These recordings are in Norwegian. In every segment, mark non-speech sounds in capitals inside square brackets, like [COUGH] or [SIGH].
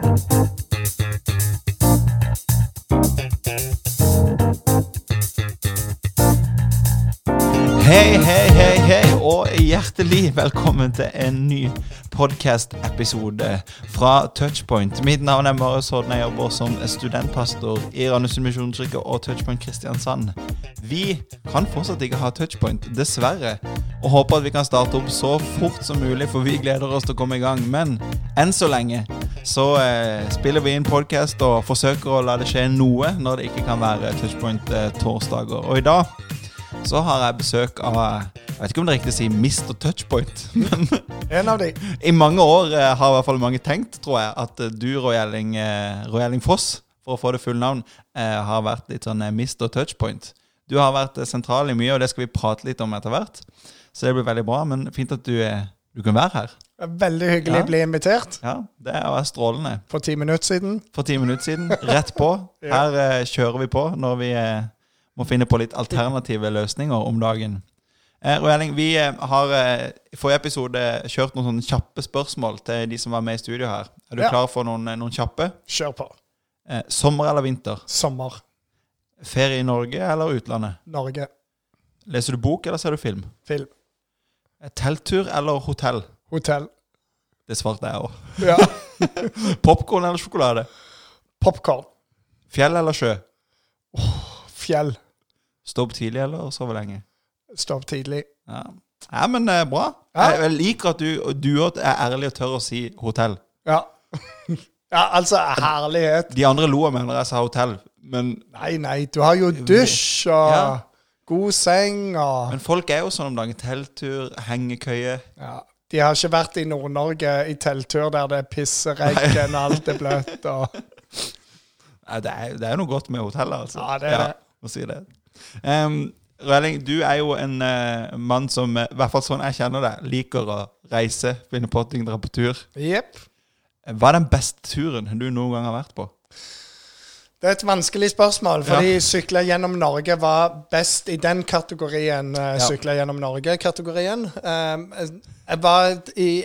Hei, hei, hei, hei, og hjertelig velkommen til en ny podcast-episode fra Touchpoint. Mitt navn er Marius Hodne, jeg jobber som studentpastor i Randesund misjonskirke og Touchpoint Kristiansand. Vi kan fortsatt ikke ha Touchpoint, dessverre, og håper at vi kan starte opp så fort som mulig, for vi gleder oss til å komme i gang. Men enn så lenge så eh, spiller vi inn podcast og forsøker å la det skje noe når det ikke kan være Touchpoint eh. Og i dag så har jeg besøk av Jeg vet ikke om det er riktig å si Mr. Touchpoint. [LAUGHS] Men En av de. i mange år eh, har i hvert fall mange tenkt, tror jeg, at eh, du, Rojelling, eh, Foss, for å få det fulle navn, eh, har vært litt sånn Mr. Touchpoint. Du har vært sentral i mye, og det skal vi prate litt om etter hvert. Så det blir veldig bra. Men fint at du, du kan være her. Veldig hyggelig Ja. å bli invitert Ja, Det er strålende. for ti minutter siden. For ti minutter siden. Rett på. [LAUGHS] Her uh, kjører vi på når vi uh, må finne på litt alternative løsninger om dagen. Eh, Rojelling, vi uh, har i forrige episode kjørt noen sånne kjappe spørsmål til de som var med i studio her. Er du Ja. klar for noen, noen kjappe? Kjør på. Sommer eller vinter? Sommer. Ferie i Norge eller utlandet? Norge. Leser du bok eller ser du film? Film. Telttur eller hotell? Hotell. Det svarte jeg òg. Ja. [LAUGHS] Popkorn eller sjokolade? Popkorn. Fjell eller sjø? Fjell. Stå opp tidlig eller sove lenge? Stå opp tidlig. Ja, ja men eh, bra. Ja. Jeg, jeg liker at du, du er ærlig og tør å si hotell. Ja. [LAUGHS] ja, altså, herlighet. De andre lo av meg når jeg sa hotell, men, Nei, nei, du har jo dusj og Ja. god seng og men folk er jo sånn om dagen. Telttur, hengekøye. ja. De har ikke vært i Nord-Norge i telttur der det er pisseregn, alt er bløtt og Det er, det er noe godt med hoteller, altså. Ja, det er det. Må si det. Um, Røling, du er jo en uh, mann som, eh, i hvert fall sånn jeg kjenner deg, liker å reise, finne på ting, dra på tur. Yep. Hva er den beste turen du noen gang har vært på? Det er et vanskelig spørsmål, fordi sykle gjennom Norge var best i den kategorien. Uh, Ja. Sykle gjennom Norge-kategorien. Um, jeg var i,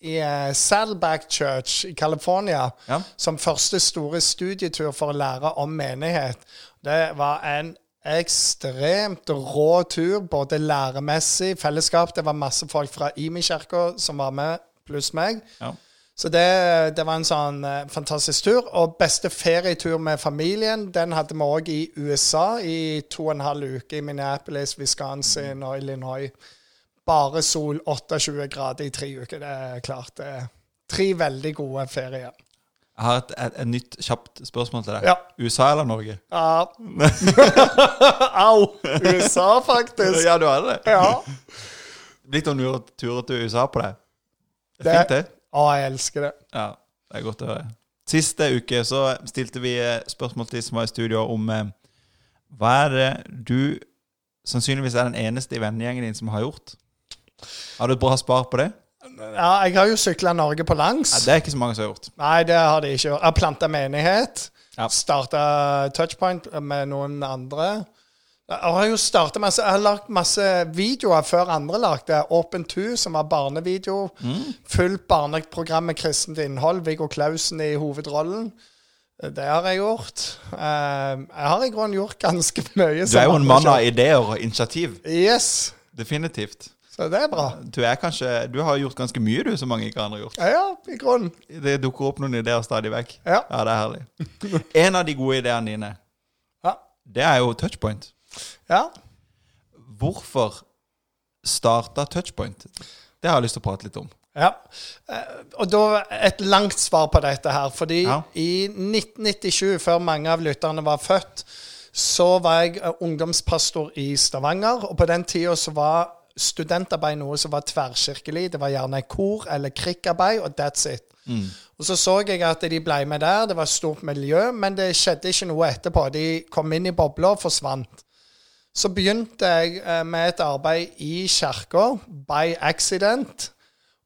i eh, Saddleback Church i California Ja. som første store studietur for å lære om menighet. Det var en ekstremt rå tur, både læremessig, fellesskap. Det var masse folk fra Imi-kirka som var med, pluss meg. Ja. Så det, det var en sånn eh, fantastisk tur. Og beste ferietur med familien, den hadde vi òg i USA i to og en halv uke. I Minneapolis, Wisconsin og Illinois. Bare sol, 28 grader i tre uker. Det er klart det er tre veldig gode ferier. Jeg har et, et, et nytt kjapt spørsmål til deg. Ja. USA eller Norge? Ja. [LAUGHS] Au! USA, faktisk. Ja, du hadde det? Ja. Blitt noen turer til USA på deg? Det Det- er fint, det. Å, jeg elsker det. Ja, det er godt å høre. Siste uke så stilte vi eh, spørsmål til de som var i studio om eh, hva er det du sannsynligvis er den eneste i vennegjengen din som har gjort? Har du et bra spar på det? Ja, jeg har jo sykla Norge på langs. Ja, det er ikke så mange som har gjort. Nei, det har de ikke. Jeg har planta menighet. Ja. Starta touchpoint med noen andre. Jeg har jo startet masse Jeg har lagd masse videoer før andre lagde. Open 2, som var barnevideo. Mm. Fullt barneprogram med kristent innhold. Viggo Klausen i hovedrollen. Det har jeg gjort. Eh, Jeg har i grunnen gjort ganske mye. Du er jo en mann av ideer og initiativ. Yes. Definitivt. Så det er bra. Du er kanskje Du har gjort ganske mye, du, som mange ikke andre har gjort. Ja, ja, i grunnen. Det dukker opp noen ideer stadig vekk. Ja. Ja, det er herlig. En av de gode ideene dine, Ja. det er jo touchpoint. Ja. Hvorfor starta touchpoint? Det har jeg lyst til å prate litt om. Ja. Eh, Og da et langt svar på dette her. Fordi Ja. i 1997, før mange av lytterne var født, så var jeg eh, ungdomspastor i Stavanger. Og på den tida så var studentarbeid noe som var tverrkirkelig. Det var gjerne kor eller krikkarbeid, og that's it. Og så så jeg at de ble med der. Det var et stort miljø, men det skjedde ikke noe etterpå. De kom inn i bobla og forsvant. Så begynte jeg eh, med et arbeid i kirka, by accident.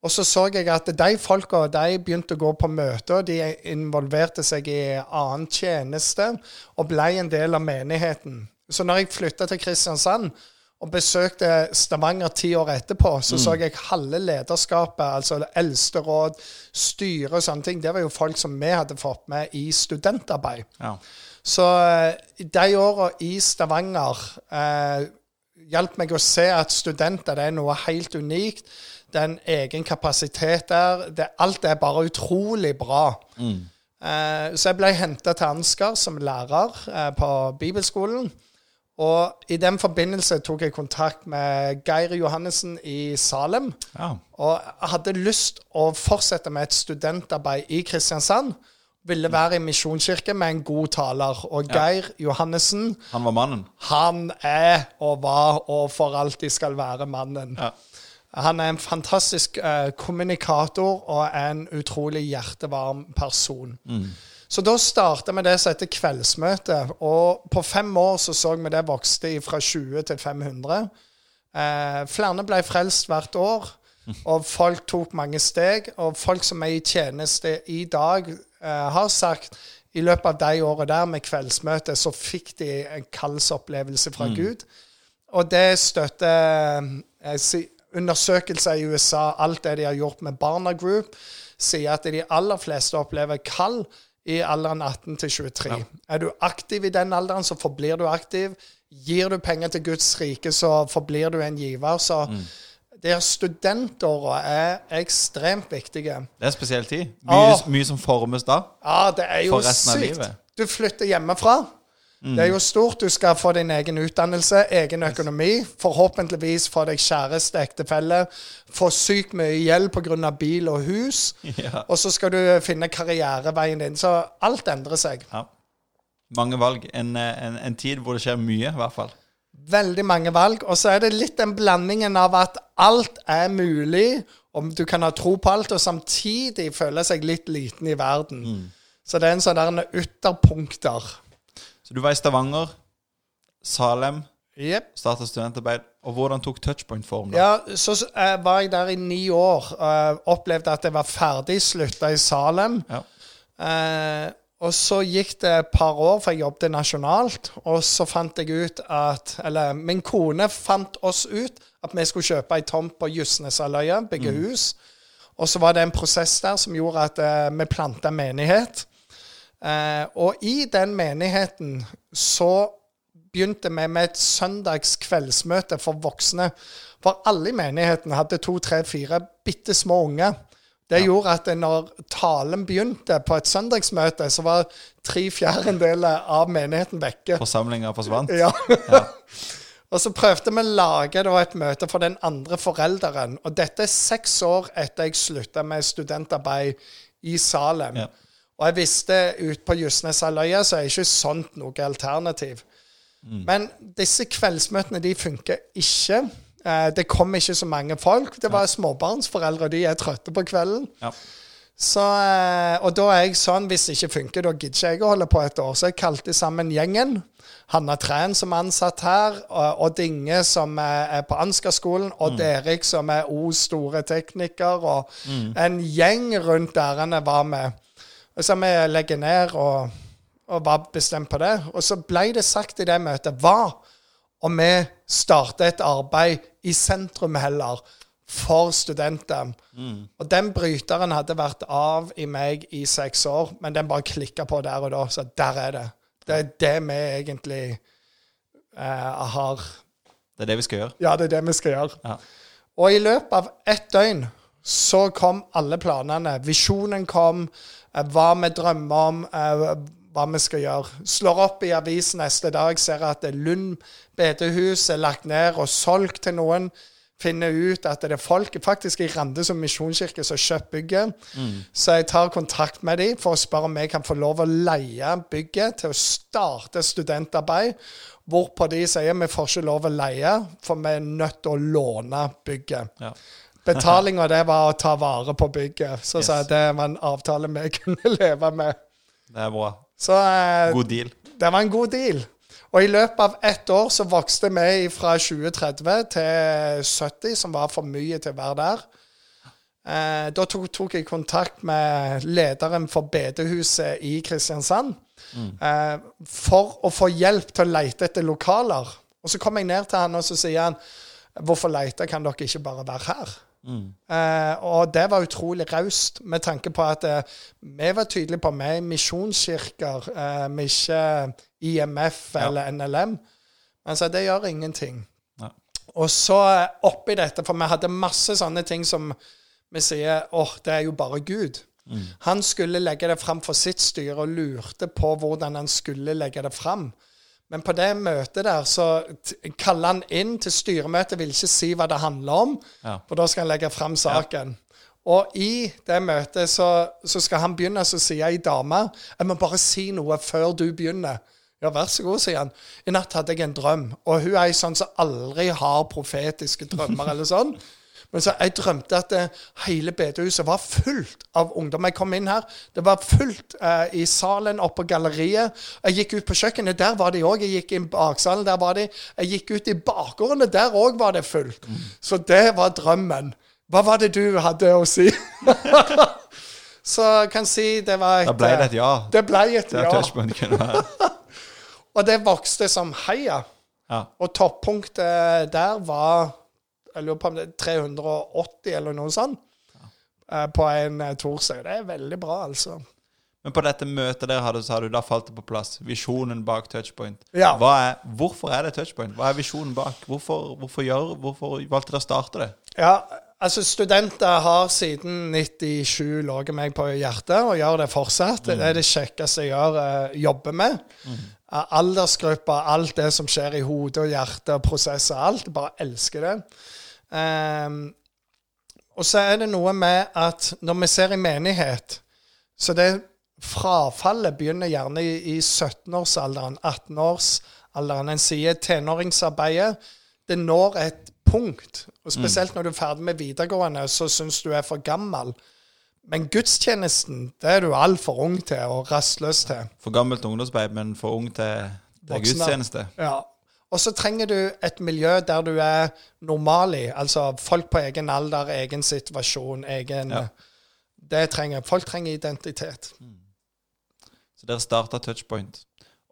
Og så så jeg at de folka de begynte å gå på møter, de involverte seg i annen tjeneste og ble en del av menigheten. Så når jeg flytta til Kristiansand og besøkte Stavanger ti år etterpå, så så jeg halve lederskapet, altså eldsteråd, eldste råd, styre og sånne ting. Det var jo folk som vi hadde fått med i studentarbeid. Ja. Så eh, de åra i Stavanger eh, hjalp meg å se at studenter det er noe helt unikt. Det er en egen kapasitet der. Det, alt er bare utrolig bra. Eh, så jeg ble henta til Ansgar som lærer eh, på bibelskolen. Og i den forbindelse tok jeg kontakt med Geir Johannessen i Salem. ja. Og hadde lyst å fortsette med et studentarbeid i Kristiansand. Ville være i misjonskirke med en god taler. Og Geir Johannessen, Han var mannen. han er og var og for alltid skal være mannen. Ja. Han er en fantastisk uh, kommunikator og en utrolig hjertevarm person. Så da starta vi det som heter kveldsmøte. Og på fem år så så vi det vokste fra 20 til 500. Uh, flere ble frelst hvert år, og folk tok mange steg. Og folk som er i tjeneste i dag, eh, har sagt i løpet av de årene der med kveldsmøtet, så fikk de en kallsopplevelse fra Gud. Og det støtter eh, undersøkelser i USA, alt det de har gjort med Barna Group, sier at de aller fleste opplever kall i alderen 18 til 23. Er du aktiv i den alderen, så forblir du aktiv. Gir du penger til Guds rike, så forblir du en giver. Så de her studentåra er ekstremt viktige. Det er en spesiell tid. Mye, ah, mye som formes da. Ja, det er jo sykt. Du flytter hjemmefra. Det er jo stort. Du skal få din egen utdannelse, egen økonomi. Forhåpentligvis få deg kjæreste, ektefelle. Få sykt mye gjeld pga. bil og hus. Ja. Og så skal du finne karriereveien din. Så alt endrer seg. Ja. Mange valg. En, eh, en, en tid hvor det skjer mye, i hvert fall. Veldig mange valg. Og så er det litt den blandingen av at alt er mulig, om du kan ha tro på alt, og samtidig føle seg litt liten i verden. Så det er en sånn der ytterpunkter. Så du var i Stavanger, Salem, yep. starta studentarbeid. Og hvordan tok Touchpoint form? da? Ja, så eh, var jeg der i ni år. Uh, opplevde at jeg var ferdig, slutta i Salem. Ja. Eh, og så gikk det et par år, for jeg jobbet nasjonalt. Og så fant jeg ut at Eller min kone fant oss ut at vi skulle kjøpe ei tomt på Jusnesalløya, bygge hus. Og så var det en prosess der som gjorde at eh, vi planta menighet. Eh, og i den menigheten så begynte vi med et søndags kveldsmøte for voksne. For alle i menigheten hadde to, tre, fire bitte små unger. Det gjorde at når talen begynte på et søndagsmøte, så var tre fjerdedeler av menigheten vekke. Forsamlinga forsvant? Ja. [LAUGHS] og så prøvde vi å lage et møte for den andre forelderen. Og dette er seks år etter jeg slutta med studentarbeid i Salem. Ja. Og jeg visste ut på Justneshalvøya så er ikke sånt noe alternativ. Men disse kveldsmøtene de funker ikke. Eh, det kom ikke så mange folk. Det var småbarnsforeldre, de er trøtte på kvelden. Ja. Så, eh, og da er jeg sånn, hvis det ikke funker, da gidder ikke jeg å holde på et år. Så jeg kalte sammen gjengen. Hanna Træn som er ansatt her, og Odd Inge som er er på Ansgar-skolen, Odd Erik som er O store tekniker, og en gjeng rundt der han var med. Og så vi legger ned og, og var bestemt på det. Og så ble det sagt i det møtet Hva om vi starter et arbeid i sentrum heller, for studenter? Og den bryteren hadde vært av i meg i seks år, men den bare klikka på der og da. Så der er det. Det er det vi egentlig eh, har Det er det vi skal gjøre. Ja, det er det vi skal gjøre. Ja. Og i løpet av ett døgn så kom alle planene. Visjonen kom, eh, hva vi drømmer om, eh, hva vi skal gjøre. Slår opp i avisen neste dag, ser at Lund bedehus er lagt ned og solgt til noen. Finner ut at det er folk faktisk i Rande som misjonskirke som har kjøpt bygget. Så jeg tar kontakt med dem for å spørre om jeg kan få lov å leie bygget til å starte studentarbeid. Hvorpå de sier vi får ikke lov å leie, for vi er nødt til å låne bygget. Ja. Betalinga det var å ta vare på bygget. Så sa jeg det var en avtale vi [LAUGHS] kunne leve med. Det er bra. Så eh, God deal. det var en god deal. Og i løpet av ett år så vokste vi fra 2030 til 70, som var for mye til å være der. Eh, da tok, tok jeg kontakt med lederen for bedehuset i Kristiansand. Eh, for å få hjelp til å lete etter lokaler. Og så kom jeg ned til han, og så sier han Hvorfor leter Kan dere ikke bare være her? Eh, og det var utrolig raust, med tanke på at eh, vi var tydelige på vi er misjonskirker, eh, vi er ikke IMF eller NLM. Men så det gjør ingenting. Ja. Og så eh, oppi dette, for vi hadde masse sånne ting som vi sier åh, det er jo bare Gud. Han skulle legge det fram for sitt styre og lurte på hvordan han skulle legge det fram. Men på det møtet der så kaller han inn til styremøtet, vil ikke si hva det handler om, Ja. for da skal han legge fram saken. Og i det møtet så, så skal han begynne, så sier ei dame Jeg må bare si noe før du begynner. Ja, vær så god, sier han. I natt hadde jeg en drøm, og hun er ei sånn som aldri har profetiske drømmer [LAUGHS] eller sånn. Men så jeg drømte at det, hele bedehuset var fullt av ungdom. Jeg kom inn her, det var fullt eh, i salen, oppe på galleriet. Jeg gikk ut på kjøkkenet, der var de òg. Jeg gikk inn baksalen, der var de. Jeg gikk ut i bakgårdene, der òg var det fullt. Så det var drømmen. Hva var det du hadde å si? [LAUGHS] så jeg kan si det var et Da ble det et ja. Det ble et det ja. [LAUGHS] Og det vokste som heia. Ja. Og toppunktet der var jeg lurer på om det er 380 eller noe sånt ja. på en eh, torsdag. Det er veldig bra, altså. Men på dette møtet der hadde, så har du da falt det på plass. Visjonen bak touchpoint. Ja. Er, hvorfor er det touchpoint? Hva er visjonen bak? Hvorfor, hvorfor, gjør, hvorfor valgte dere å starte det? Ja, altså Studenter har siden 97 ligget meg på hjertet, og gjør det fortsatt. Det er det kjekkeste jeg gjør, eh, jobber med. Mm. Aldersgrupper, alt det som skjer i hodet og hjertet, prosesser, alt. Bare elsker det. Ehm, og så er det noe med at når vi ser i menighet, så det frafallet begynner gjerne i, i 17-årsalderen, 18-årsalderen. En sier tenåringsarbeidet. Det når et punkt, og spesielt når du er ferdig med videregående, så syns du er for gammel. Men gudstjenesten det er du altfor ung til og rastløs til. For gammelt til men for ung til, til gudstjeneste. Ja. Og så trenger du et miljø der du er normal i. Altså folk på egen alder, egen situasjon, egen Ja. Det trenger Folk trenger identitet. Så dere starta touchpoint.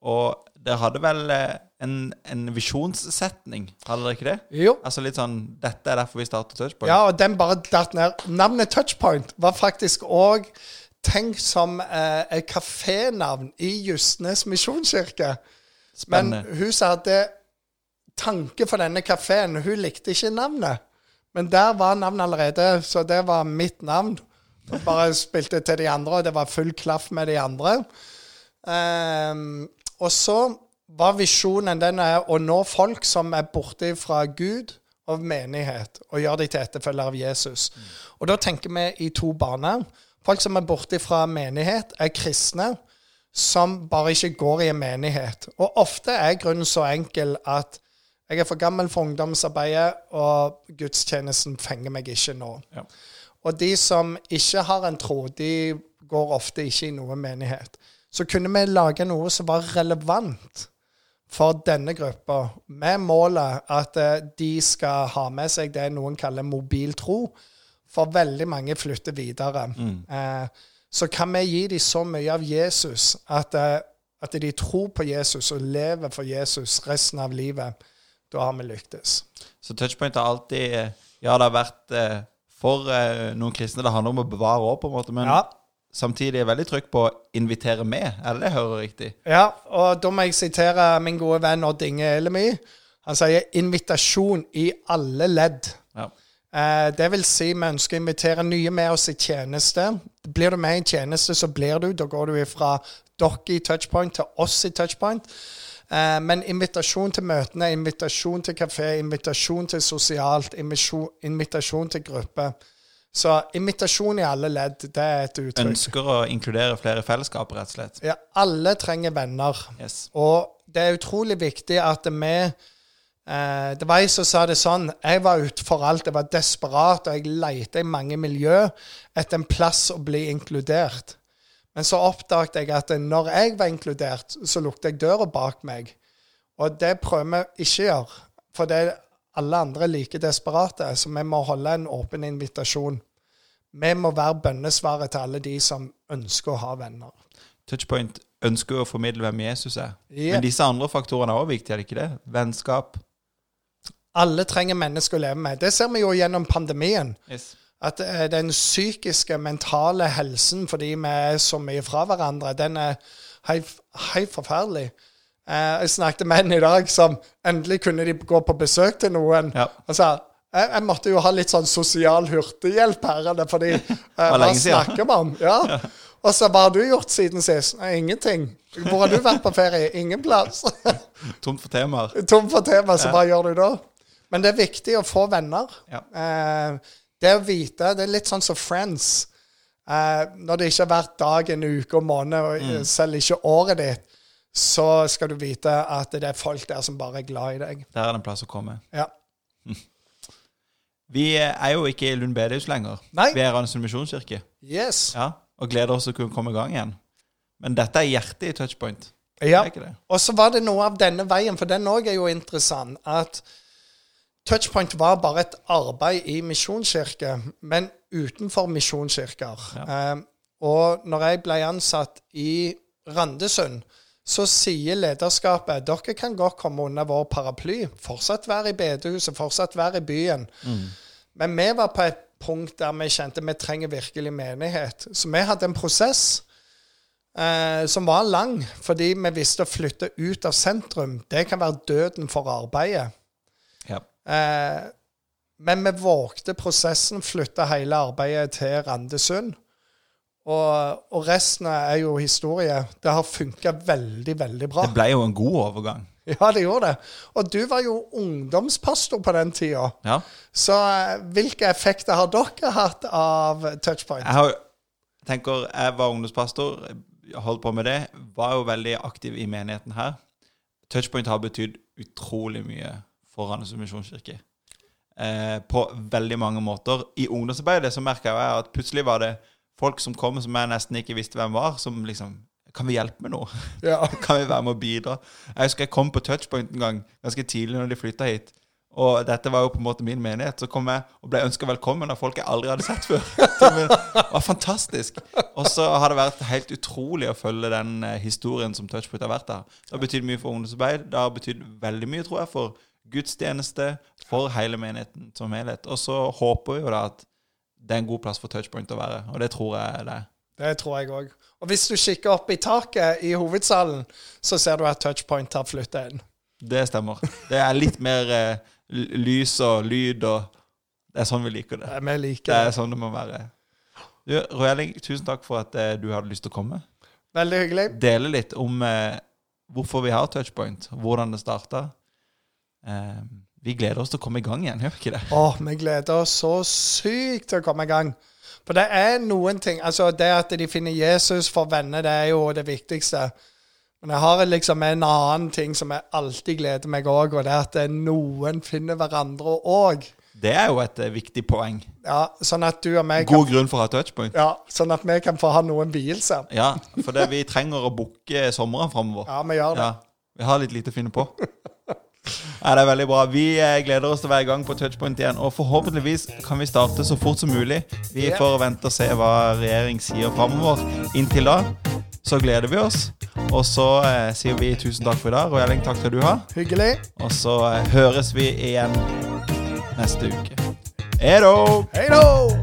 Og dere hadde vel eh, en, en visjonssetning, hadde dere ikke det? Jo. Altså litt sånn Dette er derfor vi starter touchpoint. Ja, og den bare datt ned. Navnet Touchpoint var faktisk òg tenkt som eh, et kafénavn i Justnes misjonskirke. Men Spennende. hun som hadde tanke for denne kafeen, hun likte ikke navnet. Men der var navnet allerede, så det var mitt navn. Jeg bare spilte til de andre, og det var full klaff med de andre. Um, og så var visjonen den er å nå folk som er borte fra Gud og menighet, og gjøre de til etterfølgere av Jesus. Og da tenker vi i to baner. Folk som er borte fra menighet, er kristne som bare ikke går i en menighet. Og ofte er grunnen så enkel at jeg er for gammel for ungdomsarbeidet, og gudstjenesten fenger meg ikke nå. Ja. Og de som ikke har en tro, de går ofte ikke i noen menighet. Så kunne vi lage noe som var relevant for denne gruppa, med målet at eh, de skal ha med seg det noen kaller mobiltro, for veldig mange flytter videre. Eh, så kan vi gi dem så mye av Jesus at, eh, at de tror på Jesus og lever for Jesus resten av livet. Da har vi lyktes. Så touchpoint har alltid eh, Ja, det har vært eh, for eh, noen kristne det handler om å bevare òg, på en måte, men Ja. samtidig er veldig trykk på å invitere med. Er det det jeg hører riktig? Ja, og da må jeg sitere min gode venn Odd Inge Elemy. Han sier 'invitasjon i alle ledd'. Ja. Eh, det vil si vi ønsker å invitere nye med oss i tjeneste. Blir du med i tjeneste, så blir du. Da går du fra dere i Touchpoint til oss i Touchpoint. Eh, men invitasjon til møtene, invitasjon til kafé, invitasjon til sosialt, invitasjon, til gruppe. Så invitasjon i alle ledd, det er et uttrykk. Ønsker å inkludere flere fellesskap, rett og slett. Ja, alle trenger venner. Yes. Og det er utrolig viktig at vi eh, Det var ei som sa det sånn Jeg var ute for alt. Jeg var desperat, og jeg leita i mange miljø etter en plass å bli inkludert. Men så oppdaget jeg at når jeg var inkludert, så lukket jeg døra bak meg. Og det prøver vi ikke å gjøre, for det er alle andre like desperate, så vi må holde en åpen invitasjon. Vi må være bønnesvaret til alle de som ønsker å ha venner. Touchpoint ønsker å formidle hvem Jesus er. Yep. Men disse andre faktorene er også viktige, er det ikke det? Vennskap. Alle trenger mennesker å leve med. Det ser vi jo gjennom pandemien. Yes. At eh, den psykiske, mentale helsen fordi vi er så mye fra hverandre, den er helt, forferdelig. Eh, jeg snakket med en i dag som endelig kunne de gå på besøk til noen. Ja. Og sa jeg, jeg måtte jo ha litt sånn sosial hurtighjelp her, er fordi eh, [LAUGHS] Hva snakker vi om? Ja. Og så hva har du gjort siden sist? Ingenting. Hvor har du vært på ferie? Ingen plass. [LAUGHS] Tomt for temaer. Tom for temaer, så hva gjør du da? Men det er viktig å få venner. Ja. Eh, det å vite Det er litt sånn som Friends. Eh, når det ikke har vært dag, en uke og måned, og Mm. selv ikke året ditt, så skal du vite at det er folk der som bare er glad i deg. Der er det en plass å komme. Ja. [LAUGHS] Vi er jo ikke i Lund bedehus lenger. Nei. Vi er Randesund misjonskirke. Yes. Ja, og gleder oss til å kunne komme i gang igjen. Men dette er hjertet i touchpoint. Ja. Og så var det noe av denne veien, for den òg er jo interessant, at Touchpoint var bare et arbeid i misjonskirke, men utenfor misjonskirker. Eh, og når jeg ble ansatt i Randesund, så sier lederskapet dere kan godt komme under vår paraply. Fortsatt være i bedehuset, fortsatt være i byen. Men vi var på et punkt der vi kjente vi trenger virkelig menighet. Så vi hadde en prosess eh, som var lang, fordi vi visste å flytte ut av sentrum. Det kan være døden for arbeidet. Eh, men vi vågte prosessen, flytta hele arbeidet til Randesund. Og, og resten er jo historie. Det har funka veldig, veldig bra. Det ble jo en god overgang. Ja, det gjorde det. Og du var jo ungdomspastor på den tida. Ja. Så eh, hvilke effekter har dere hatt av Touchpoint? Jeg har, tenker, jeg var ungdomspastor, holdt på med det, var jo veldig aktiv i menigheten her. Touchpoint har betydd utrolig mye for Randesund misjonskirke. Eh, på veldig mange måter. I ungdomsarbeidet så merka jeg at plutselig var det folk som kom som jeg nesten ikke visste hvem var, som liksom Kan vi hjelpe med noe? [LAUGHS] Ja. [LAUGHS] kan vi være med å bidra? Jeg husker jeg kom på Touchpoint en gang, ganske tidlig når de flytta hit. Og dette var jo på en måte min menighet. Så kom jeg og ble ønska velkommen av folk jeg aldri hadde sett før. [LAUGHS] Det var fantastisk. Og så har det vært helt utrolig å følge den eh, historien som Touchpoint har vært der. Det har betydd mye for ungdomsarbeid. Det har betydd veldig mye, tror jeg, for gudstjeneste, for hele menigheten som helhet. Og så håper vi jo da at det er en god plass for Touchpoint å være, og det tror jeg det er. Det tror jeg òg. Og hvis du kikker opp i taket i hovedsalen, så ser du at Touchpoint har flytta inn. Det stemmer. Det er litt mer eh, lys og lyd og Det er sånn vi liker det. Vi liker Det Det er sånn det må være. Du, Roelling, tusen takk for at eh, du hadde lyst til å komme. Veldig hyggelig. Dele litt om eh, hvorfor vi har touchpoint, hvordan det starta. Eh, vi gleder oss til å komme i gang igjen, gjør vi ikke det? Åh, vi gleder oss så sykt til å komme i gang. For det er noen ting Altså, det at de finner Jesus for venner, det er jo det viktigste. Men jeg har liksom en annen ting som jeg alltid gleder meg òg, og det er at noen finner hverandre òg. Det er jo et eh, viktig poeng. Ja, sånn at du og meg kan, God grunn for å ha touchpoint. ja, sånn at vi kan få ha noen vielser. Ja, for det, vi trenger å booke sommeren framover. Ja, vi gjør det. Ja, vi har litt lite å finne på. [LAUGHS] Ja, det er veldig bra. Vi eh, gleder oss til å være i gang på Touchpoint igjen. Og forhåpentligvis kan vi starte så fort som mulig. Vi får vente og se hva regjering sier framover. Inntil da så gleder vi oss. Og så eh, sier vi tusen takk for i dag. Og Elling, takk skal du ha. Hyggelig. Og så eh, høres vi igjen neste uke. Hei da!